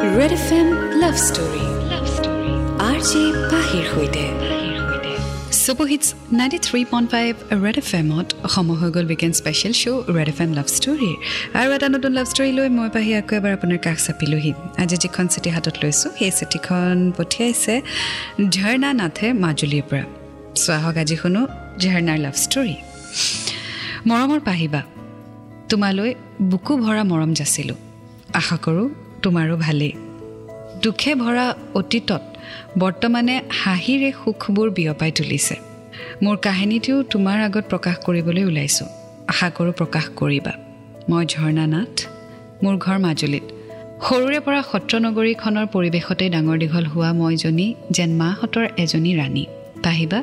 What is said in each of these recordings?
Red F M love story R J পাহিৰ সৈতে super hits ninety three point five red F এমত সময় হৈ গ'ল weekend special show' red F M love ষ্টৰীৰ আৰু এটা নতুন লাভ ষ্টৰী লৈ মই পাহি আকৌ এবাৰ আপোনাৰ কাষ চাপিলোহি। আজি যিখন চিঠি হাতত লৈছোঁ সেই চিঠিখন পঠিয়াইছে ঝৰ্ণা নাথে মাজুলীৰ পৰা। চোৱা হওক আজি শুনো ঝৰ্ণাৰ লাভ ষ্টৰী মৰমৰ পাহিবা তোমালৈ বুকু ভৰা মৰম যাচিলোঁ। আশা কৰোঁ তোমাৰো ভালেই। দুখে ভৰা অতীতত বৰ্তমানে হাঁহিৰে সুখবোৰ বিয়পাই তুলিছে। মোৰ কাহিনীটিও তোমাৰ আগত প্ৰকাশ কৰিবলৈ ওলাইছোঁ। আশা কৰোঁ প্ৰকাশ কৰিবা। মই ঝৰ্ণা নাথ মোৰ ঘৰ মাজুলীত। সৰুৰে পৰা সত্ৰনগৰীখনৰ পৰিৱেশতে ডাঙৰ দীঘল হোৱা মইজনী যেন মাহঁতৰ এজনী ৰাণী। পাহিবা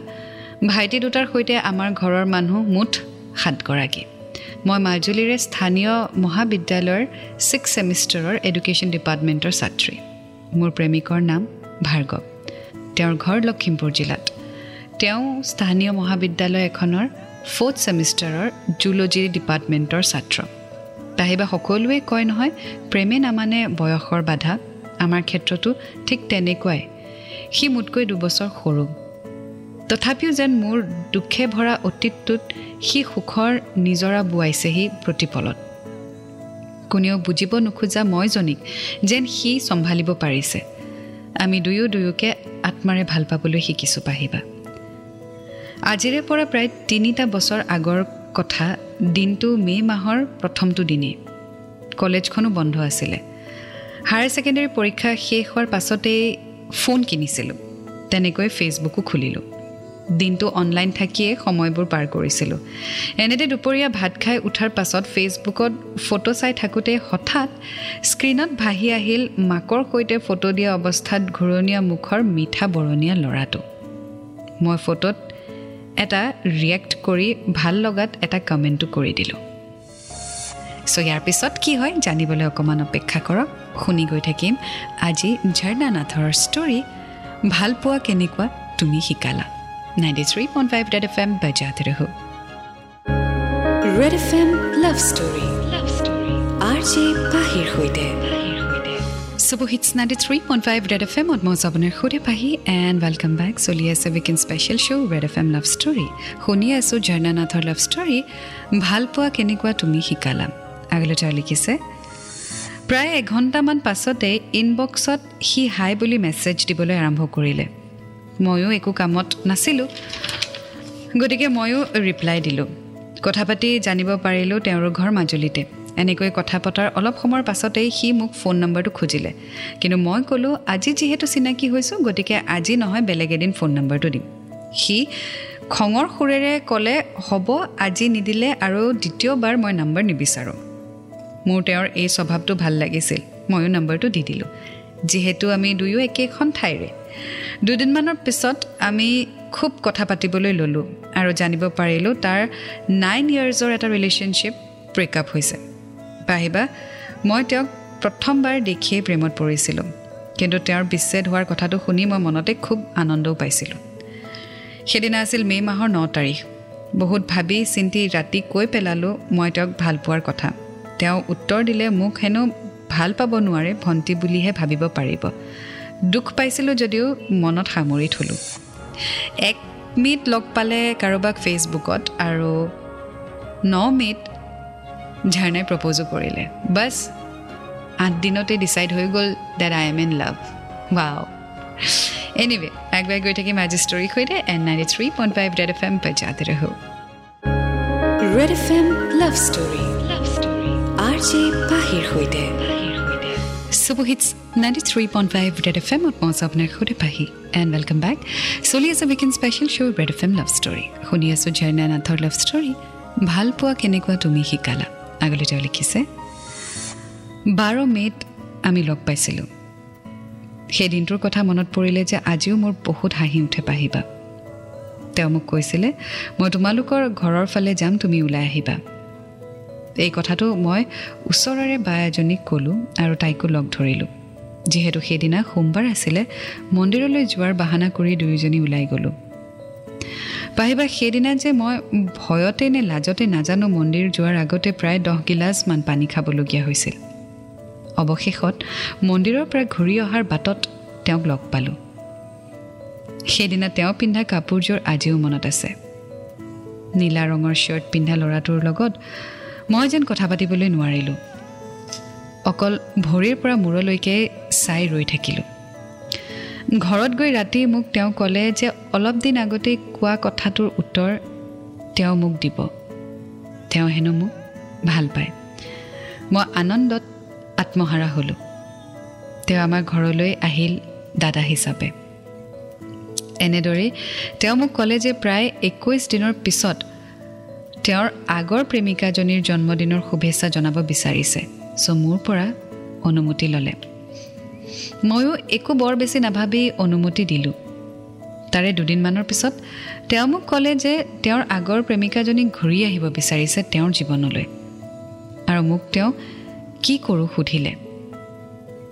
ভাইটি দুটাৰ সৈতে আমাৰ ঘৰৰ মানুহ মুঠ সাতগৰাকী। মই মাজুলীৰে স্থানীয় মহাবিদ্যালয়ৰ ছিক্স ছেমিষ্টাৰৰ এডুকেশ্যন ডিপাৰ্টমেণ্টৰ ছাত্ৰী। মোৰ প্ৰেমিকৰ নাম ভাৰ্গৱ। তেওঁৰ ঘৰ লখিমপুৰ জিলাত। তেওঁ স্থানীয় মহাবিদ্যালয় এখনৰ ফ'ৰ্থ ছেমিষ্টাৰৰ জুলজি ডিপাৰ্টমেণ্টৰ ছাত্ৰ। তাহিবা সকলোৱে কয় নহয় প্ৰেমে নামানে বয়সৰ বাধা। আমাৰ ক্ষেত্ৰতো ঠিক তেনেকুৱাই। সি মোতকৈ দুবছৰ সৰু। তথাপিও যেন মোৰ দুখে ভৰা অতীতটোত সি সুখৰ নিজৰা বোৱাইছেহি প্ৰতিপলত। কোনেও বুজিব নোখোজা মইজনীক যেন সি চম্ভালিব পাৰিছে। আমি দুয়ো দুয়োকে আত্মাৰে ভাল পাবলৈ শিকিছোঁ পাহিবা। আজিৰে পৰা প্ৰায় তিনিটা বছৰ আগৰ কথা দিনটো মে' মাহৰ প্ৰথমটো দিনেই। কলেজখনো বন্ধ আছিলে। হায়াৰ ছেকেণ্ডেৰী পৰীক্ষা শেষ হোৱাৰ পাছতেই ফোন কিনিছিলোঁ। তেনেকৈ ফেচবুকো খুলিলোঁ। দিনটো অনলাইন থাকিয়ে সময়বোৰ পাৰ কৰিছিলোঁ। এনেতে দুপৰীয়া ভাত খাই উঠাৰ পাছত ফেচবুকত ফটো চাই থাকোঁতে হঠাৎ স্ক্ৰীণত ভাহি আহিল মাকৰ সৈতে ফটো দিয়া অৱস্থাত ঘূৰণীয়া মুখৰ মিঠা বৰণীয়া ল'ৰাটো। মই ফটোত এটা ৰিয়েক্ট কৰি ভাল লগাত এটা কমেণ্টো কৰি দিলোঁ। চ' ইয়াৰ পিছত কি হয় জানিবলৈ অকণমান অপেক্ষা কৰক। শুনি গৈ থাকিম আজি ঝৰ্ণা নাথৰ ষ্টৰী ভাল পোৱা কেনেকুৱা তুমি শিকালা। Ninety three point five red F M বজাতে ৰহো red F M love story love story R J পাহিৰ সৈতে super hits ninety three point five red F এমত মই আপোনাৰ সৈতে পাহি এণ্ড ৱেলকাম বেক চলি আছে weekend special show' red F M love story শুনি আছোঁ ঝৰ্ণা নাথৰ লাভ ষ্টৰী ভাল পোৱা কেনেকুৱা তুমি শিকালা আগলৈ তেওঁ লিখিছে প্ৰায় এঘণ্টামান পাছতে ইনবক্সত সি হাই বুলি মেছেজ দিবলৈ আৰম্ভ কৰিলে ময়ো একো কামত নাছিলোঁ। গতিকে ময়ো ৰিপ্লাই দিলোঁ। কথা পাতি জানিব পাৰিলোঁ তেওঁৰ ঘৰ মাজুলীতে। এনেকৈ কথা পতাৰ অলপ সময়ৰ পাছতেই সি মোক ফোন নম্বৰটো খুজিলে। কিন্তু মই ক'লোঁ আজি যিহেতু চিনাকি হৈছোঁ গতিকে আজি নহয় বেলেগ এদিন ফোন নম্বৰটো দিম। সি খঙৰ সুৰেৰে ক'লে হ'ব আজি নিদিলে আৰু দ্বিতীয়বাৰ মই নম্বৰ নিবিচাৰোঁ। মোৰ তেওঁৰ এই স্বভাৱটো ভাল লাগিছিল। ময়ো নম্বৰটো দি দিলোঁ। যিহেতু আমি দুয়ো একেখন ঠাইৰে। দুদিনমানৰ পিছত আমি খুব কথা পাতিবলৈ ল'লোঁ আৰু জানিব পাৰিলোঁ তাৰ নাইন ইয়াৰ্ছৰ এটা ৰিলেশ্যনশ্বিপ ব্ৰেকআপ হৈছে। পাহিবা মই তেওঁক প্ৰথমবাৰ দেখিয়েই প্ৰেমত পৰিছিলোঁ। কিন্তু তেওঁৰ বিচ্ছেদ হোৱাৰ কথাটো শুনি মই মনতে খুব আনন্দও পাইছিলোঁ। সেইদিনা আছিল মে' মাহৰ ন তাৰিখ। বহুত ভাবি চিন্তি ৰাতি কৈ পেলালোঁ মই তেওঁক ভাল পোৱাৰ কথা। তেওঁ উত্তৰ দিলে মোক হেনো ভাল পাব নোৱাৰে ভণ্টি বুলিহে ভাবিব পাৰিব। দুখ পাইছিলোঁ যদিও মনত সামৰি থলোঁ। এক মে'ত লগ পালে কাৰোবাক ফেচবুকত আৰু ন মে'ত ঝৰ্ণাই প্ৰপ'জো কৰিলে। বাছ আঠ দিনতে ডিচাইড হৈ গ'ল that I am in love wow anyway আগুৱাই গৈ থাকিম আজি ষ্টৰীৰ সৈতে and ninety three point five red F M ৰহো। Red F M love story love story R J পাহিৰ সৈতে। শুনি আছোঁ ঝৰ্ণা নাথৰ লাভ ষ্টৰী ভাল পোৱা কেনেকুৱা তুমি শিকালা আগলৈ তেওঁ লিখিছে বাৰ মে'ত আমি লগ পাইছিলোঁ সেই দিনটোৰ কথা মনত পৰিলে যে আজিও মোৰ বহুত হাঁহি উঠে পাহিবা তেওঁ মোক কৈছিলে মই তোমালোকৰ ঘৰৰ ফালে যাম তুমি ওলাই আহিবা এই কথাটো মই ওচৰৰে বা এজনীক ক'লোঁ আৰু তাইকো লগ ধৰিলোঁ। যিহেতু সেইদিনা সোমবাৰ আছিলে মন্দিৰলৈ যোৱাৰ বাহানা কৰি দুয়োজনী ওলাই গ'লোঁ। পাহিবা সেইদিনা যে মই ভয়তে নে লাজতে নাজানো মন্দিৰ যোৱাৰ আগতে প্ৰায় দহ গিলাচমান পানী খাবলগীয়া হৈছিল। অৱশেষত মন্দিৰৰ পৰা ঘূৰি অহাৰ বাটত তেওঁক লগ পালোঁ। সেইদিনা তেওঁ পিন্ধা কাপোৰযোৰ আজিও মনত আছে। নীলা ৰঙৰ শ্বাৰ্ট পিন্ধা ল'ৰাটোৰ লগত মই যেন কথা পাতিবলৈ নোৱাৰিলোঁ। অকল ভৰিৰ পৰা মূৰলৈকে চাই ৰৈ থাকিলোঁ। ঘৰত গৈ ৰাতি মোক তেওঁ ক'লে যে অলপ দিন আগতেই কোৱা কথাটোৰ উত্তৰ তেওঁ মোক দিব। তেওঁ হেনো মোক ভাল পায়। মই আনন্দত আত্মহাৰা হ'লোঁ। তেওঁ আমাৰ ঘৰলৈ আহিল দাদা হিচাপে। এনেদৰেই তেওঁ মোক ক'লে যে প্ৰায় একৈছ দিনৰ পিছত তেওঁৰ আগৰ প্ৰেমিকাজনীৰ জন্মদিনৰ শুভেচ্ছা জনাব বিচাৰিছে। চ' মোৰ পৰা অনুমতি ল'লে। ময়ো একো বৰ বেছি নাভাবি অনুমতি দিলোঁ। তাৰে দুদিনমানৰ পিছত তেওঁ মোক ক'লে যে তেওঁৰ আগৰ প্ৰেমিকাজনীক ঘূৰি আহিব বিচাৰিছে তেওঁৰ জীৱনলৈ। আৰু মোক তেওঁ কি কৰোঁ সুধিলে।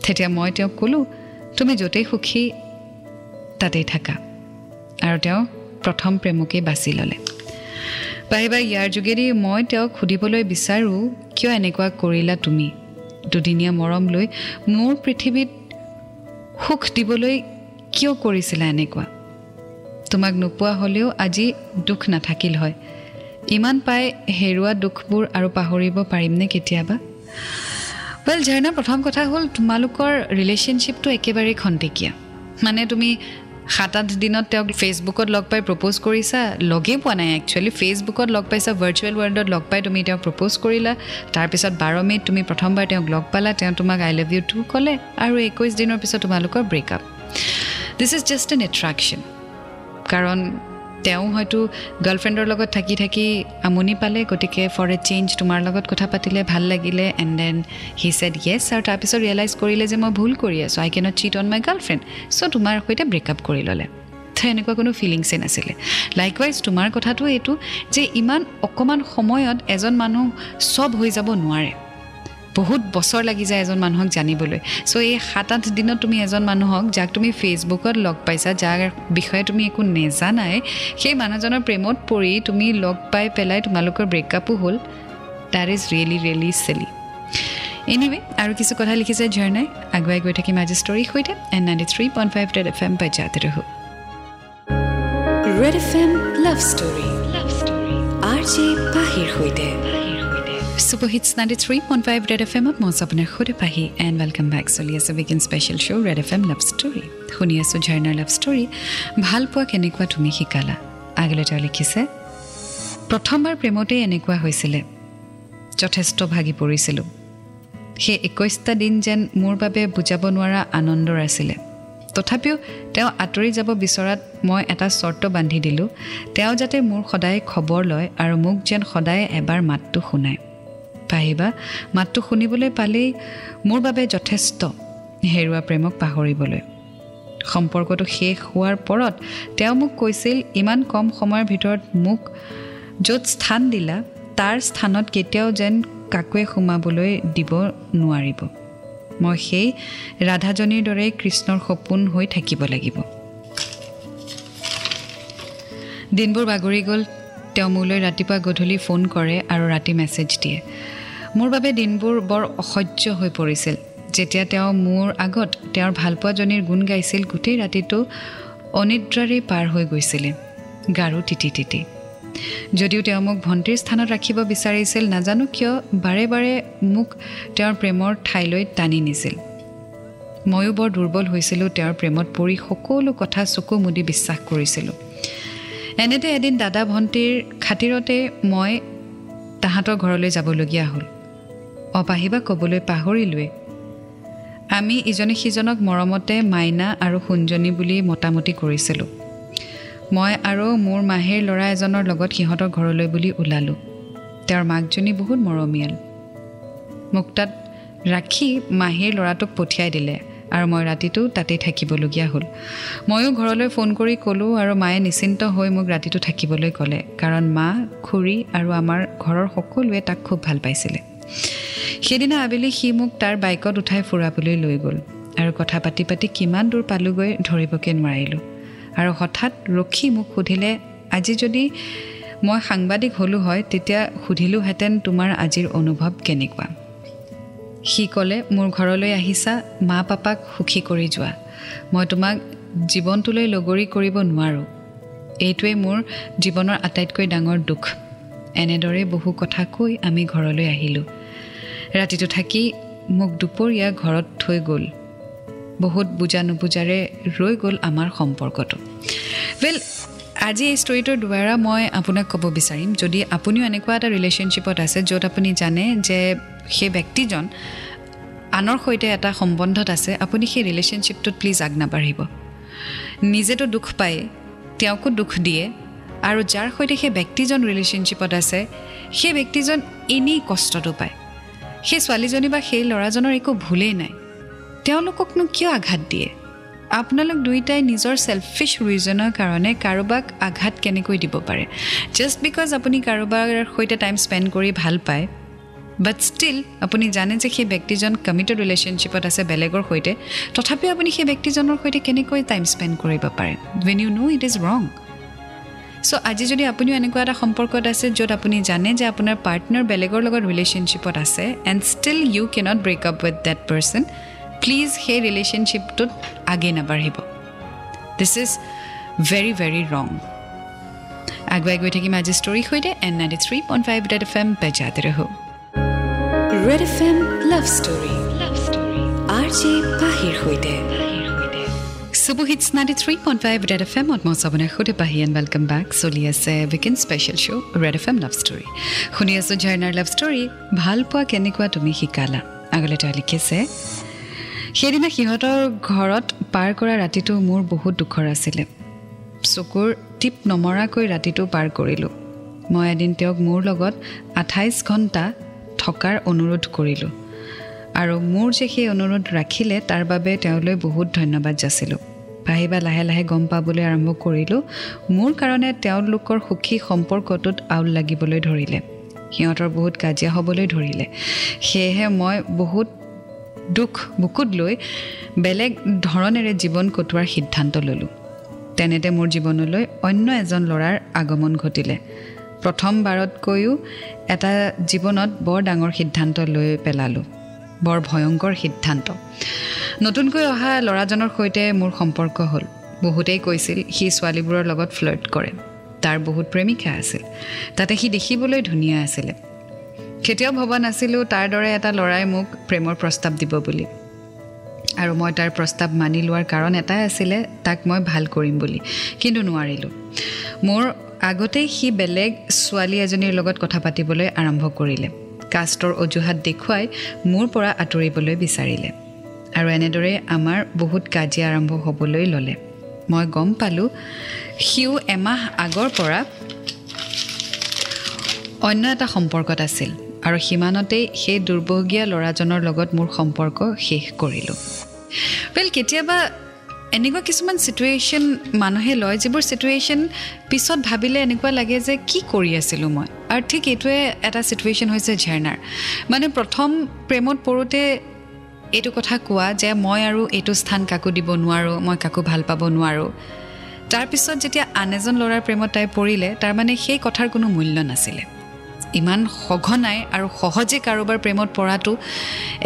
তেতিয়া মই তেওঁক ক'লোঁ তুমি য'তেই সুখী তাতেই থাকা। আৰু তেওঁ প্ৰথম প্ৰেমকেই বাছি ল'লে। বাহিবা ইয়াৰ যোগেদি মই তেওঁক সুধিবলৈ বিচাৰোঁ কিয় এনেকুৱা কৰিলা তুমি? দুদিনীয়া মৰম লৈ মোৰ পৃথিৱীত সুখ দিবলৈ কিয় কৰিছিলা এনেকুৱা? তোমাক নোপোৱা হ'লেও আজি দুখ নাথাকিল হয়। ইমান পাই হেৰুৱা দুখবোৰ আৰু পাহৰিব পাৰিমনে কেতিয়াবা? ৱেল ঝাৰ্ণা প্ৰথম কথা হ'ল তোমালোকৰ ৰিলেশ্যনশ্বিপটো একেবাৰেই খন্তেকীয়া। মানে তুমি সাত আঠ দিনত তেওঁক ফেচবুকত লগ পাই প্ৰপ'জ কৰিছা? লগেই পোৱা নাই একচুৱেলি ফেচবুকত লগ পাইছা ভাৰ্চুৱেল ৱৰ্ল্ডত লগ পাই তুমি তেওঁক প্ৰপ'জ কৰিলা। তাৰপিছত বাৰ মে'ত তুমি প্ৰথমবাৰ তেওঁক লগ পালা তেওঁ তোমাক আই লাভ ইউ টু ক'লে আৰু একৈছ দিনৰ পিছত তোমালোকৰ breakup this is just an attraction কাৰণ তেওঁ হয়তো গাৰ্লফ্ৰেণ্ডৰ লগত থাকি থাকি আমনি পালে গতিকে ফৰ এ চেঞ্জ তোমাৰ লগত কথা পাতিলে ভাল লাগিলে and then he said yes আৰু তাৰপিছত ৰিয়েলাইজ কৰিলে যে মই ভুল কৰি আছোঁ I cannot cheat on my girlfriend so' তোমাৰ সৈতে ব্ৰেকআপ কৰি ল'লে। এনেকুৱা কোনো ফিলিংছেই নাছিলে। লাইকৱাইজ তোমাৰ কথাটো এইটো যে ইমান অকণমান সময়ত এজন মানুহ চব হৈ যাব নোৱাৰে। বহুত বছৰ লাগি যায় এজন মানুহক জানিবলৈ। চ' এই সাত আঠ দিনত তুমি এজন মানুহক যাক তুমি ফেচবুকত লগ পাইছা যাৰ বিষয়ে তুমি একো নেজানাই সেই মানুহজনৰ প্ৰেমত পৰি তুমি লগ পাই পেলাই তোমালোকৰ ব্ৰেকআপো হ'ল। That is really really silly anyway আৰু কিছু কথা লিখিছে ঝৰ্ণাই আগুৱাই গৈ থাকিম আজি ষ্টৰীৰ সৈতে। And ninety three point five red F M বাজাতে ৰহো। Red F M love story love story R J পাহিৰ সৈতে। Super hits ninety three point five red F এমত মই আপোনাৰ সুধে পাহি এণ্ড ৱেলকাম বেক চলি আছে weekend special show' red F M love story শুনি আছোঁ ঝৰ্ণাৰ লাভ ষ্টৰী ভাল পোৱা কেনেকুৱা তুমি শিকালা আগলৈ তেওঁ লিখিছে প্ৰথমবাৰ প্ৰেমতেই এনেকুৱা হৈছিলে যথেষ্ট ভাগি পৰিছিলোঁ সেই একৈছটা দিন যেন মোৰ বাবে বুজাব নোৱাৰা আনন্দৰ আছিলে তথাপিও তেওঁ আঁতৰি যাব বিচৰাত মই এটা চৰ্ত বান্ধি দিলোঁ তেওঁ যাতে মোৰ সদায় খবৰ লয় আৰু মোক যেন সদায় এবাৰ মাতটো শুনায় পাহিবা। মাতটো শুনিবলৈ পালেই মোৰ বাবে যথেষ্ট হেৰুৱা প্ৰেমক পাহৰিবলৈ। সম্পৰ্কটো শেষ হোৱাৰ পৰত তেওঁ মোক কৈছিল ইমান কম সময়ৰ ভিতৰত মোক য'ত স্থান দিলা তাৰ স্থানত কেতিয়াও যেন কাকোৱে সোমাবলৈ দিব নোৱাৰিব। মই সেই ৰাধাজনীৰ দৰেই কৃষ্ণৰ সপোন হৈ থাকিব লাগিব। দিনবোৰ বাগৰি গ'ল। তেওঁ মোলৈ ৰাতিপুৱা গধূলি ফোন কৰে আৰু ৰাতি মেছেজ দিয়ে। মোৰ বাবে দিনবোৰ বৰ অসহ্য হৈ পৰিছিল। যেতিয়া তেওঁ মোৰ আগত তেওঁৰ ভালপোৱাজনীৰ গুণ গাইছিল গোটেই ৰাতিটো অনিদ্ৰাৰেই পাৰ হৈ গৈছিলে। গাৰু তিতি তিতি। যদিও তেওঁ মোক ভণ্টিৰ স্থানত ৰাখিব বিচাৰিছিল নাজানো কিয় বাৰে বাৰে মোক তেওঁৰ প্ৰেমৰ ঠাইলৈ টানি নিছিল। ময়ো বৰ দুৰ্বল হৈছিলোঁ তেওঁৰ প্ৰেমত পৰি সকলো কথা চকু মুদি বিশ্বাস কৰিছিলোঁ। এনেতে এদিন দাদা ভণ্টিৰ খাতিৰতে মই তাহাঁতৰ ঘৰলৈ যাবলগীয়া হ'ল। অপাহিবা ক'বলৈ পাহৰিলোৱে। আমি ইজনে সিজনক মৰমতে মাইনা আৰু সোণজনী বুলি মতামতি কৰিছিলোঁ। মই আৰু মোৰ মাহীৰ ল'ৰা এজনৰ লগত সিহঁতৰ ঘৰলৈ বুলি ওলালোঁ। তেওঁৰ মাকজনী বহুত মৰমীয়াল। মোক তাত ৰাখি মাহীৰ ল'ৰাটোক পঠিয়াই দিলে আৰু মই ৰাতিটো তাতেই থাকিবলগীয়া হ'ল। ময়ো ঘৰলৈ ফোন কৰি ক'লোঁ আৰু মায়ে নিশ্চিন্ত হৈ মোক ৰাতিটো থাকিবলৈ ক'লে। কাৰণ মা খুৰী আৰু আমাৰ ঘৰৰ সকলোৱে তাক খুব ভাল পাইছিলে। সেইদিনা আবেলি সি মোক তাৰ বাইকত উঠাই ফুৰাবলৈ লৈ গ'ল আৰু কথা পাতি পাতি কিমান দূৰ পালোগৈ ধৰিবকৈ নোৱাৰিলোঁ। আৰু হঠাৎ ৰখি মোক সুধিলে আজি যদি মই সাংবাদিক হ'লোঁ হয় তেতিয়া সুধিলোহেঁতেন তোমাৰ আজিৰ অনুভৱ কেনেকুৱা? সি ক'লে মোৰ ঘৰলৈ আহিছা মা পাপাক সুখী কৰি যোৱা। মই তোমাক জীৱনটোলৈ লগৰী কৰিব নোৱাৰোঁ। এইটোৱেই মোৰ জীৱনৰ আটাইতকৈ ডাঙৰ দুখ। এনেদৰে বহু কথা কৈ আমি ঘৰলৈ আহিলোঁ। ৰাতিটো থাকি মোক দুপৰীয়া ঘৰত থৈ গ'ল। বহুত বুজা নুবুজাৰে ৰৈ গ'ল আমাৰ সম্পৰ্কটো। ৱেল আজি এই ষ্টৰিটোৰ দ্বাৰা মই আপোনাক ক'ব বিচাৰিম যদি আপুনিও এনেকুৱা এটা ৰিলেশ্যনশ্বিপত আছে য'ত আপুনি জানে যে সেই ব্যক্তিজন আনৰ সৈতে এটা সম্বন্ধত আছে আপুনি সেই ৰিলেশ্যনশ্বিপটোত প্লিজ আগ নাবাঢ়িব। নিজেতো দুখ পায় তেওঁকো দুখ দিয়ে আৰু যাৰ সৈতে সেই ব্যক্তিজন ৰিলেশ্যনশ্বিপত আছে সেই ব্যক্তিজন এনেই কষ্টটো পায়। সেই ছোৱালীজনী বা সেই ল'ৰাজনৰ একো ভুলেই নাই। তেওঁলোককনো কিয় আঘাত দিয়ে? আপোনালোক দুয়োটাই নিজৰ ছেলফিছ ৰিজনৰ কাৰণে কাৰোবাক আঘাত কেনেকৈ দিব পাৰে? জাষ্ট বিকজ আপুনি কাৰোবাৰ সৈতে টাইম স্পেণ্ড কৰি ভাল পায় বাট ষ্টিল আপুনি জানে যে সেই ব্যক্তিজন কমিটেড ৰিলেশ্যনশ্বিপত আছে বেলেগৰ সৈতে তথাপিও আপুনি সেই ব্যক্তিজনৰ সৈতে কেনেকৈ টাইম স্পেণ্ড কৰিব পাৰে? When you know it is wrong so' আজি যদি আপুনিও এনেকুৱা এটা সম্পৰ্কত আছে য'ত আপুনি জানে যে আপোনাৰ পাৰ্টনাৰ বেলেগৰ লগত ৰিলেশ্যনশ্বিপত আছে and still you can't break up with that person please সেই ৰিলেশ্যনশ্বিপটোত আগেই নাবাঢ়িব। This is very very wrong আগুৱাই গৈ থাকিম আজি ষ্টৰীৰ সৈতে and ninety three point five red F M বেজাতে ৰহো। Red F M love story love story R J পাহিৰ সৈতে। Super hits ninety three point five red F এমত মই চাবনে সুধে পাহি এণ্ড ৱেলকাম বেক চলি আছে weekend special show' red F M love story শুনি আছোঁ ঝৰ্ণাৰ লাভ ষ্টৰী ভাল পোৱা কেনেকুৱা তুমি শিকালা আগলৈ তেওঁ লিখিছে সেইদিনা সিহঁতৰ ঘৰত পাৰ কৰা ৰাতিটো মোৰ বহুত দুখৰ আছিলে চকুৰ টিপ নমৰাকৈ ৰাতিটো পাৰ কৰিলোঁ মই এদিন তেওঁক মোৰ লগত আঠাইছ ঘণ্টা থকাৰ অনুৰোধ কৰিলোঁ আৰু মোৰ যে সেই অনুৰোধ ৰাখিলে তাৰ বাবে তেওঁলৈ বহুত ধন্যবাদ যাচিলোঁ পাহিবা লাহে লাহে গম পাবলৈ আৰম্ভ কৰিলোঁ। মোৰ কাৰণে তেওঁলোকৰ সুখী সম্পৰ্কটোত আউল লাগিবলৈ ধৰিলে। সিহঁতৰ বহুত কাজিয়া হ'বলৈ ধৰিলে। সেয়েহে মই বহুত দুখ বুকুত লৈ বেলেগ ধৰণেৰে জীৱন কটোৱাৰ সিদ্ধান্ত ল'লোঁ। তেনেতে মোৰ জীৱনলৈ অন্য এজন ল'ৰাৰ আগমন ঘটিলে। প্ৰথমবাৰতকৈও এটা জীৱনত বৰ ডাঙৰ সিদ্ধান্ত লৈ পেলালোঁ। বৰ ভয়ংকৰ সিদ্ধান্ত। নতুনকৈ অহা ল'ৰাজনৰ সৈতে মোৰ সম্পৰ্ক হ'ল। বহুতেই কৈছিল সি ছোৱালীবোৰৰ লগত ফ্লাৰ্ট কৰে। তাৰ বহুত প্ৰেমিকা আছিল। তাতে সি দেখিবলৈ ধুনীয়া আছিলে। কেতিয়াও ভবা নাছিলোঁ তাৰ দৰে এটা ল'ৰাই মোক প্ৰেমৰ প্ৰস্তাৱ দিব বুলি। আৰু মই তাৰ প্ৰস্তাৱ মানি লোৱাৰ কাৰণ এটাই আছিলে তাক মই ভাল কৰিম বুলি। কিন্তু নোৱাৰিলোঁ। মোৰ আগতেই সি বেলেগ ছোৱালী এজনীৰ লগত কথা পাতিবলৈ আৰম্ভ কৰিলে। কাষ্টৰ অজুহাত দেখুৱাই মোৰ পৰা আঁতৰিবলৈ বিচাৰিলে। আৰু এনেদৰে আমাৰ বহুত কাজিয়া আৰম্ভ হ'বলৈ ল'লে। মই গম পালোঁ সিও এমাহ আগৰ পৰা অন্য এটা সম্পৰ্কত আছিল আৰু সিমানতেই সেই দুৰ্ভগীয়া ল'ৰাজনৰ লগত মোৰ সম্পৰ্ক শেষ কৰিলোঁ। ৱেল কেতিয়াবা এনেকুৱা কিছুমান চিটুৱেশ্যন মানুহে লয় যিবোৰ চিটুৱেশ্যন পিছত ভাবিলে এনেকুৱা লাগে যে কি কৰি আছিলোঁ মই? আৰু ঠিক এইটোৱে এটা চিটুৱেশ্যন হৈছে ঝেৰ্ণাৰ। মানে প্ৰথম প্ৰেমত পৰোঁতে এইটো কথা কোৱা যে মই আৰু এইটো স্থান কাকো দিব নোৱাৰোঁ মই কাকো ভাল পাব নোৱাৰোঁ। তাৰপিছত যেতিয়া আন এজন ল'ৰাৰ প্ৰেমত তাই পৰিলে তাৰমানে সেই কথাৰ কোনো মূল্য নাছিলে। ইমান সঘনাই আৰু সহজে কাৰোবাৰ প্ৰেমত পৰাটো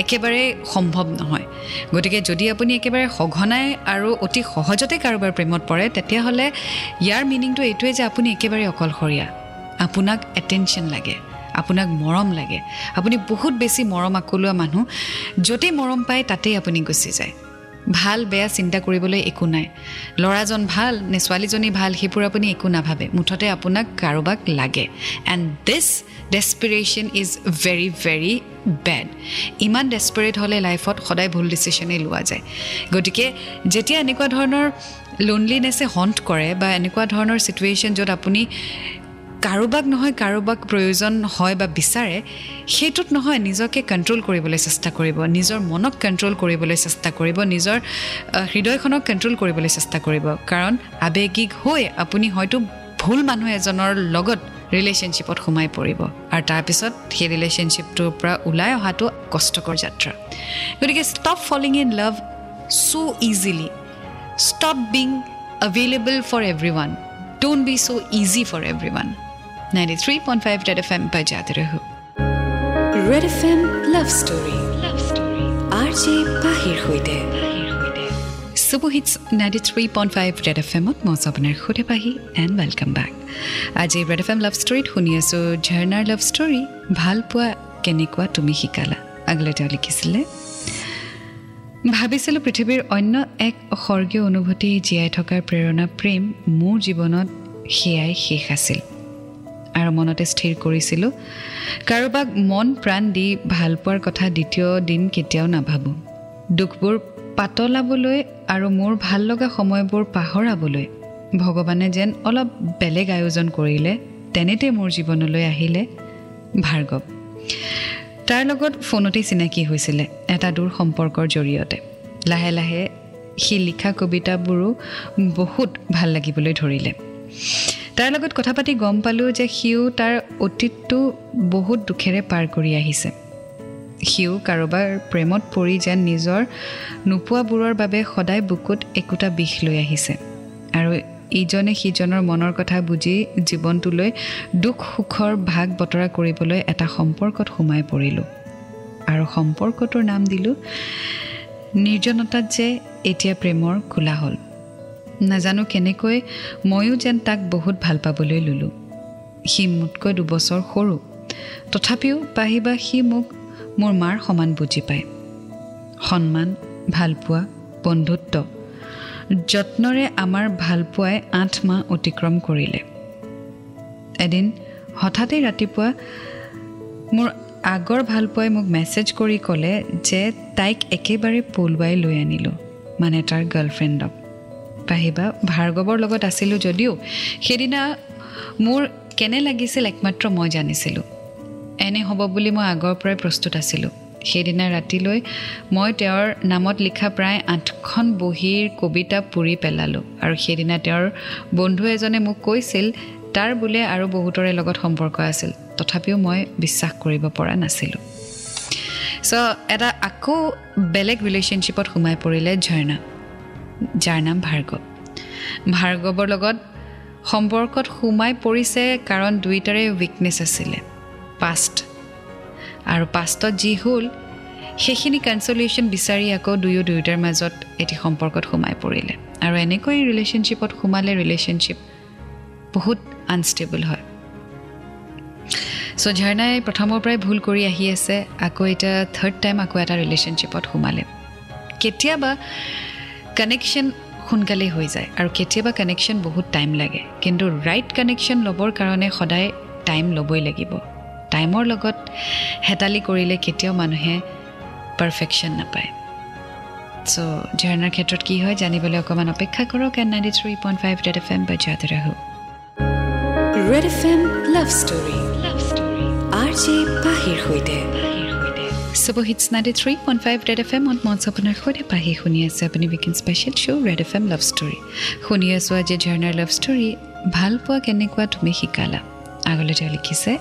একেবাৰে সম্ভৱ নহয়। গতিকে যদি আপুনি একেবাৰে সঘনাই আৰু অতি সহজতে কাৰোবাৰ প্ৰেমত পৰে তেতিয়াহ'লে ইয়াৰ মিনিংটো এইটোৱে যে আপুনি একেবাৰে অকলশৰীয়া। আপোনাক এটেনশ্যন লাগে আপোনাক মৰম লাগে। আপুনি বহুত বেছি মৰম আকলোৱা মানুহ য'তেই মৰম পায় তাতেই আপুনি গুচি যায়। ভাল বেয়া চিন্তা কৰিবলৈ একো নাই। ল'ৰাজন ভাল নে ছোৱালীজনী ভাল সেইবোৰ আপুনি একো নাভাবে। মুঠতে আপোনাক কাৰোবাক লাগে। And this desperation is very very bad ইমান ডেছপিৰেট হ'লে লাইফত সদায় ভুল ডিচিশ্যনেই লোৱা যায়। গতিকে যেতিয়া এনেকুৱা ধৰণৰ লোনলিনেছে হণ্ট কৰে বা এনেকুৱা ধৰণৰ চিটুৱেশ্যন য'ত আপুনি কাৰোবাক নহয় কাৰোবাক প্ৰয়োজন হয় বা বিচাৰে সেইটোত নহয় নিজকে কণ্ট্ৰল কৰিবলৈ চেষ্টা কৰিব নিজৰ মনক কণ্ট্ৰল কৰিবলৈ চেষ্টা কৰিব নিজৰ হৃদয়খনক কণ্ট্ৰল কৰিবলৈ চেষ্টা কৰিব। কাৰণ আৱেগিক হৈ আপুনি হয়তো ভুল মানুহ এজনৰ লগত ৰিলেশ্যনশ্বিপত সোমাই পৰিব আৰু তাৰপিছত সেই ৰিলেশ্যনশ্বিপটোৰ পৰা ওলাই অহাটো কষ্টকৰ যাত্ৰা। গতিকে stop falling in love so' easily stop being available for everyone don't be so' easy for everyone 93.5 Red FM पर जाते रहो Red FM Love Story Love Story J পাহিৰ সৈতে superhits ninety three point five Red F এমত মই আপোনাৰ সৈতে পাহি and welcome back আজি ৰেড এফ এম লাভ ষ্টৰীত শুনি আছোঁ ঝৰ্ণাৰ লাভ ষ্টৰী ভাল পোৱা কেনেকুৱা তুমি শিকালা আগলৈ তেওঁ লিখিছিলে ভাবিছিলোঁ পৃথিৱীৰ অন্য এক স্বৰ্গীয় অনুভূতি জীয়াই থকাৰ প্ৰেৰণা প্ৰেম মোৰ জীৱনত সেয়াই শেষ আছিল আৰু মনতে স্থিৰ কৰিছিলোঁ। কাৰোবাক মন প্ৰাণ দি ভাল পোৱাৰ কথা দ্বিতীয় দিন কেতিয়াও নাভাবোঁ। দুখবোৰ পাতলাবলৈ আৰু মোৰ ভাল লগা সময়বোৰ পাহৰাবলৈ ভগৱানে যেন অলপ বেলেগ আয়োজন কৰিলে তেনেতে মোৰ জীৱনলৈ আহিলে ভাৰ্গৱ। তাৰ লগত ফোনতেই চিনাকি হৈছিলে এটা দূৰ সম্পৰ্কৰ জৰিয়তে। লাহে লাহে সি লিখা কবিতাবোৰো বহুত ভাল লাগিবলৈ ধৰিলে। তাৰ লগত কথা পাতি গম পালোঁ যে সিও তাৰ অতীতটো বহুত দুখেৰে পাৰ কৰি আহিছে। সিও কাৰোবাৰ প্ৰেমত পৰি যেন নিজৰ নোপোৱাবোৰৰ বাবে সদায় বুকুত একোটা বিষ লৈ আহিছে। আৰু ইজনে সিজনৰ মনৰ কথা বুজি জীৱনটোলৈ দুখ সুখৰ ভাগ বতৰা কৰিবলৈ এটা সম্পৰ্কত সোমাই পৰিলোঁ। আৰু সম্পৰ্কটোৰ নাম দিলোঁ নিৰ্জনতাত যে এতিয়া প্ৰেমৰ খোলা হ'ল নাজানো কেনেকৈ ময়ো যেন তাক বহুত ভাল পাবলৈ ল'লোঁ। সি মোতকৈ দুবছৰ সৰু। তথাপিও পাহিবা সি মোক মোৰ মাৰ সমান বুজি পায়। সন্মান ভালপোৱা বন্ধুত্ব যত্নৰে আমাৰ ভালপোৱাই আঠ মাহ অতিক্ৰম কৰিলে। এদিন হঠাতে ৰাতিপুৱা মোৰ আগৰ ভালপোৱাই মোক মেছেজ কৰি ক'লে যে তাইক একেবাৰে পলুৱাই লৈ আনিলোঁ মানে তাৰ গাৰ্লফ্ৰেণ্ডক পাহিবা ভাৰ্গৱৰ লগত আছিলোঁ যদিও সেইদিনা মোৰ কেনে লাগিছিল একমাত্ৰ মই জানিছিলোঁ। এনে হ'ব বুলি মই আগৰ পৰাই প্ৰস্তুত আছিলোঁ। সেইদিনা ৰাতিলৈ মই তেওঁৰ নামত লিখা প্ৰায় আঠখন বহীৰ কবিতা পুৰি পেলালোঁ আৰু সেইদিনা তেওঁৰ বন্ধু এজনে মোক কৈছিল তাৰ বোলে আৰু বহুতৰে লগত সম্পৰ্ক আছিল তথাপিও মই বিশ্বাস কৰিব পৰা নাছিলোঁ। চ' এটা আকৌ বেলেগ ৰিলেশ্যনশ্বিপত সোমাই পৰিলে ঝৰ্ণা। যাৰ নাম ভাৰ্গৱ। ভাৰ্গৱৰ লগত সম্পৰ্কত সোমাই পৰিছে কাৰণ দুয়োটাৰে উইকনেছ আছিলে পাষ্ট আৰু পাষ্টত যি হ'ল সেইখিনি কনচলিউশ্যন বিচাৰি আকৌ দুয়ো দুয়োটাৰ মাজত এটি সম্পৰ্কত সোমাই পৰিলে। আৰু এনেকৈ ৰিলেশ্যনশ্বিপত সোমালে ৰিলেশ্যনশ্বিপ বহুত আনষ্টেবল হয়। চ' ঝৰ্ণাই প্ৰথমৰ পৰাই ভুল কৰি আহি আছে আকৌ এতিয়া থাৰ্ড টাইম আকৌ এটা ৰিলেশ্যনশ্বিপত সোমালে। কেতিয়াবা কানেকশ্যন সোনকালেই হৈ যায় আৰু কেতিয়াবা কানেকশ্যন বহুত টাইম লাগে। কিন্তু ৰাইট কানেকশ্যন ল'বৰ কাৰণে সদায় টাইম ল'বই লাগিব। টাইমৰ লগত হেতালি কৰিলে কেতিয়াও মানুহে পাৰফেকশ্যন নাপায়। চ' ঝৰ্ণাৰ ক্ষেত্ৰত কি হয় জানিবলৈ অকণমান অপেক্ষা কৰক and ninety three point five red F M বাজাতে ৰাহো। Red F M love story love story R J পাহিৰ সৈতে। Super hits ninety three point five red F এমত মঞ্চ আপোনাৰ সৈতে পাহি শুনি আছে আপুনি weekend special show' red F M love story শুনি আছোঁ আজি ঝৰ্ণাৰ লাভ ষ্টৰী ভাল পোৱা কেনেকুৱা তুমি শিকালা আগলৈ তেওঁ লিখিছে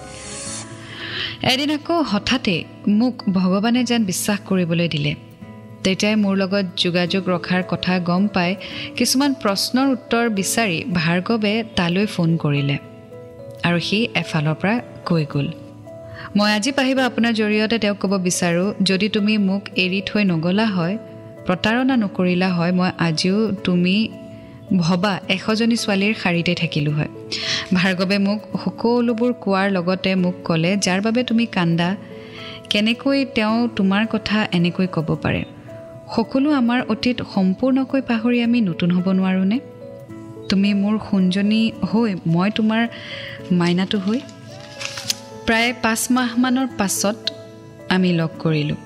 এদিন আকৌ হঠাতে মোক ভগৱানে যেন বিশ্বাস কৰিবলৈ দিলে তেতিয়াই মোৰ লগত যোগাযোগ ৰখাৰ কথা গম পাই কিছুমান প্ৰশ্নৰ উত্তৰ বিচাৰি ভাৰ্গৱে তালৈ ফোন কৰিলে আৰু সি এফালৰ পৰা কৈ গ'ল মই আজি পাহিবা আপোনাৰ জৰিয়তে তেওঁক ক'ব বিচাৰোঁ যদি তুমি মোক এৰি থৈ নগ'লা হয় প্ৰতাৰণা নকৰিলা হয় মই আজিও তুমি ভবা এশজনী ছোৱালীৰ শাৰীতে থাকিলোঁ হয়। ভাৰ্গৱে মোক সকলোবোৰ কোৱাৰ লগতে মোক ক'লে যাৰ বাবে তুমি কান্দা কেনেকৈ তেওঁ তোমাৰ কথা এনেকৈ ক'ব পাৰে? সকলো আমাৰ অতীত সম্পূৰ্ণকৈ পাহৰি আমি নতুন হ'ব নোৱাৰোঁনে? তুমি মোৰ সোণজনী হৈ মই তোমাৰ মাইনাটো হৈ প্ৰায় পাঁচ মাহমানৰ পাছত আমি লগ কৰিলোঁ।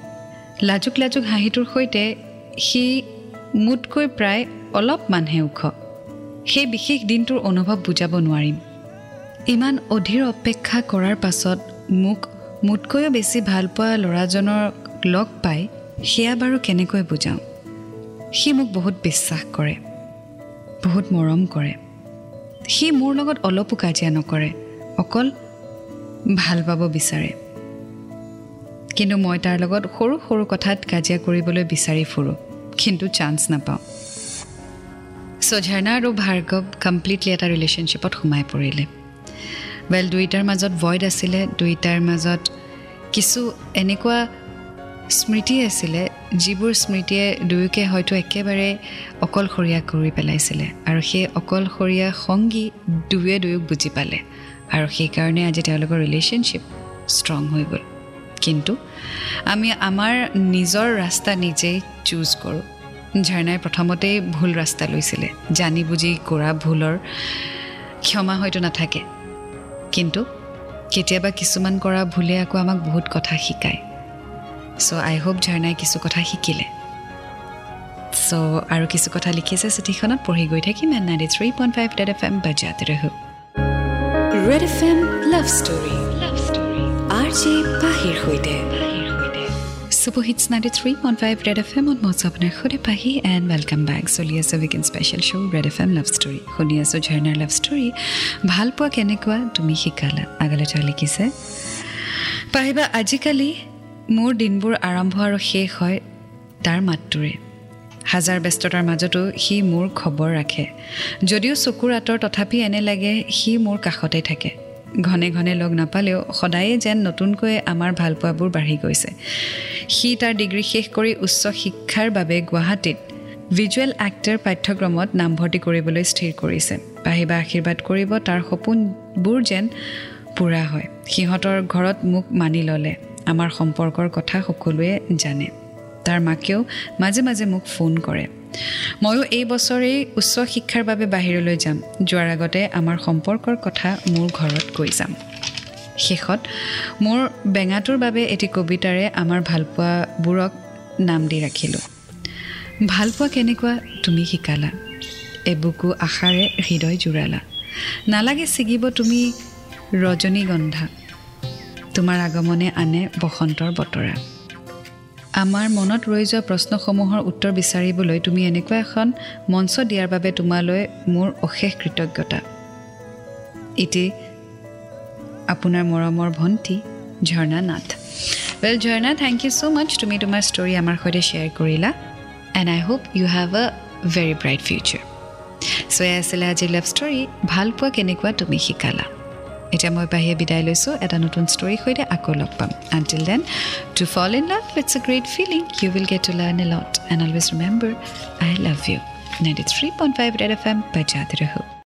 লাজুক লাজুক হাঁহিটোৰ সৈতে সি মোতকৈ প্ৰায় অলপমানহে ওখ। সেই বিশেষ দিনটোৰ অনুভৱ বুজাব নোৱাৰিম। ইমান অধীৰ অপেক্ষা কৰাৰ পাছত মোক মোতকৈও বেছি ভাল পোৱা ল'ৰাজনক লগ পাই সেয়া বাৰু কেনেকৈ বুজাওঁ? সি মোক বহুত বিশ্বাস কৰে। বহুত মৰম কৰে। সি মোৰ লগত অলপো কাজিয়া নকৰে। অকল ভাল পাব বিচাৰে। কিন্তু মই তাৰ লগত সৰু সৰু কথাত কাজিয়া কৰিবলৈ বিচাৰি ফুৰোঁ কিন্তু চান্স নাপাওঁ। ঝৰ্ণা আৰু ভাৰ্গৱ কমপ্লিটলি এটা ৰিলেশ্যনশ্বিপত সোমাই পৰিলে। ৱেল দুয়োটাৰ মাজত ভইড আছিলে দুয়োটাৰ মাজত কিছু এনেকুৱা স্মৃতি আছিলে যিবোৰ স্মৃতিয়ে দুয়োকে হয়তো একেবাৰে অকলশৰীয়া কৰি পেলাইছিলে আৰু সেই অকলশৰীয়া সংগী দুয়ে দুয়োক বুজি পালে। আৰু সেইকাৰণে আজি তেওঁলোকৰ ৰিলেশ্যনশ্বিপ ষ্ট্ৰং হৈ গ'ল। কিন্তু আমি আমাৰ নিজৰ ৰাস্তা নিজেই চুজ কৰোঁ। ঝৰ্ণাই প্ৰথমতেই ভুল ৰাস্তা লৈছিলে। জানি বুজি কৰা ভুলৰ ক্ষমা হয়তো নাথাকে। কিন্তু কেতিয়াবা কিছুমান কৰা ভুলে আকৌ আমাক বহুত কথা শিকায়। চ' আই হোপ ঝৰ্ণাই কিছু কথা শিকিলে। চ' আৰু কিছু কথা লিখিছে চিঠিখনত পঢ়ি গৈ থাকিম and ninety three point five red F M বাজাতে ৰহো। Red F M love story love story R J পাহিৰ সৈতে super hits ninety three point five red F এমত মই আপোনাৰ সুধে পাহি এণ্ড ৱেলকাম বেক চলি আছে weekend special show' red F M love story শুনি আছোঁ ঝৰ্ণাৰ লাভ ষ্টৰী ভাল পোৱা কেনেকুৱা তুমি শিকালা। আগলৈ তেওঁ লিখিছে পাহিবা আজিকালি মোৰ দিনবোৰ আৰম্ভ আৰু শেষ হয় তাৰ মাতটোৰে। হাজাৰ ব্যস্ততাৰ মাজতো সি মোৰ খবৰ ৰাখে। যদিও চকুৰ আঁতৰ তথাপি এনে লাগে সি মোৰ কাষতে থাকে। ঘনে ঘনে লগ নাপালেও সদায়ে যেন নতুনকৈ আমাৰ ভালপোৱাবোৰ বাঢ়ি গৈছে। সি তাৰ ডিগ্ৰী শেষ কৰি উচ্চ শিক্ষাৰ বাবে গুৱাহাটীত ভিজুৱেল এক্টৰ পাঠ্যক্ৰমত নামভৰ্তি কৰিবলৈ স্থিৰ কৰিছে। পাহিবা আশীৰ্বাদ কৰিব তাৰ সপোনবোৰ যেন পূৰা হয়। সিহঁতৰ ঘৰত মোক মানি ল'লে। আমাৰ সম্পৰ্কৰ কথা সকলোৱে জানে। তাৰ মাকেও মাজে মাজে মোক ফোন কৰে। ময়ো এই বছৰেই উচ্চ শিক্ষাৰ বাবে বাহিৰলৈ যাম। যোৱাৰ আগতে আমাৰ সম্পৰ্কৰ কথা মোৰ ঘৰত কৈ যাম। শেষত মোৰ বেঙাটোৰ বাবে এটি কবিতাৰে আমাৰ ভালপোৱাবোৰক নাম দি ৰাখিলোঁ। ভালপোৱা কেনেকুৱা তুমি শিকালা? এবুকু আশাৰে হৃদয় জোৰালা। নালাগে ছিগিব তুমি ৰজনীগন্ধা। তোমাৰ আগমনে আনে বসন্তৰ বতৰা। আমাৰ মনত ৰৈ যোৱা প্ৰশ্নসমূহৰ উত্তৰ বিচাৰিবলৈ তুমি এনেকুৱা এখন মঞ্চ দিয়াৰ বাবে তোমালৈ মোৰ অশেষ কৃতজ্ঞতা। এটি আপোনাৰ মৰমৰ ভণ্টি Jharna Nath well Jharna thank you so' much তুমি তোমাৰ ষ্টৰি আমাৰ সৈতে শ্বেয়াৰ কৰিলা and I hope you have a very bright future so' এয়া আছিলে আজি লাভ ষ্টৰি ভাল পোৱা কেনেকুৱা তুমি শিকালা। এতিয়া মই বাহিৰে বিদায় লৈছোঁ। এটা নতুন ষ্টৰীৰ সৈতে আকৌ লগ পাম। Until then to fall in love it's a great feeling you will get to learn a lot and always remember I love you ninety three point five red F M বাজাতে ৰহো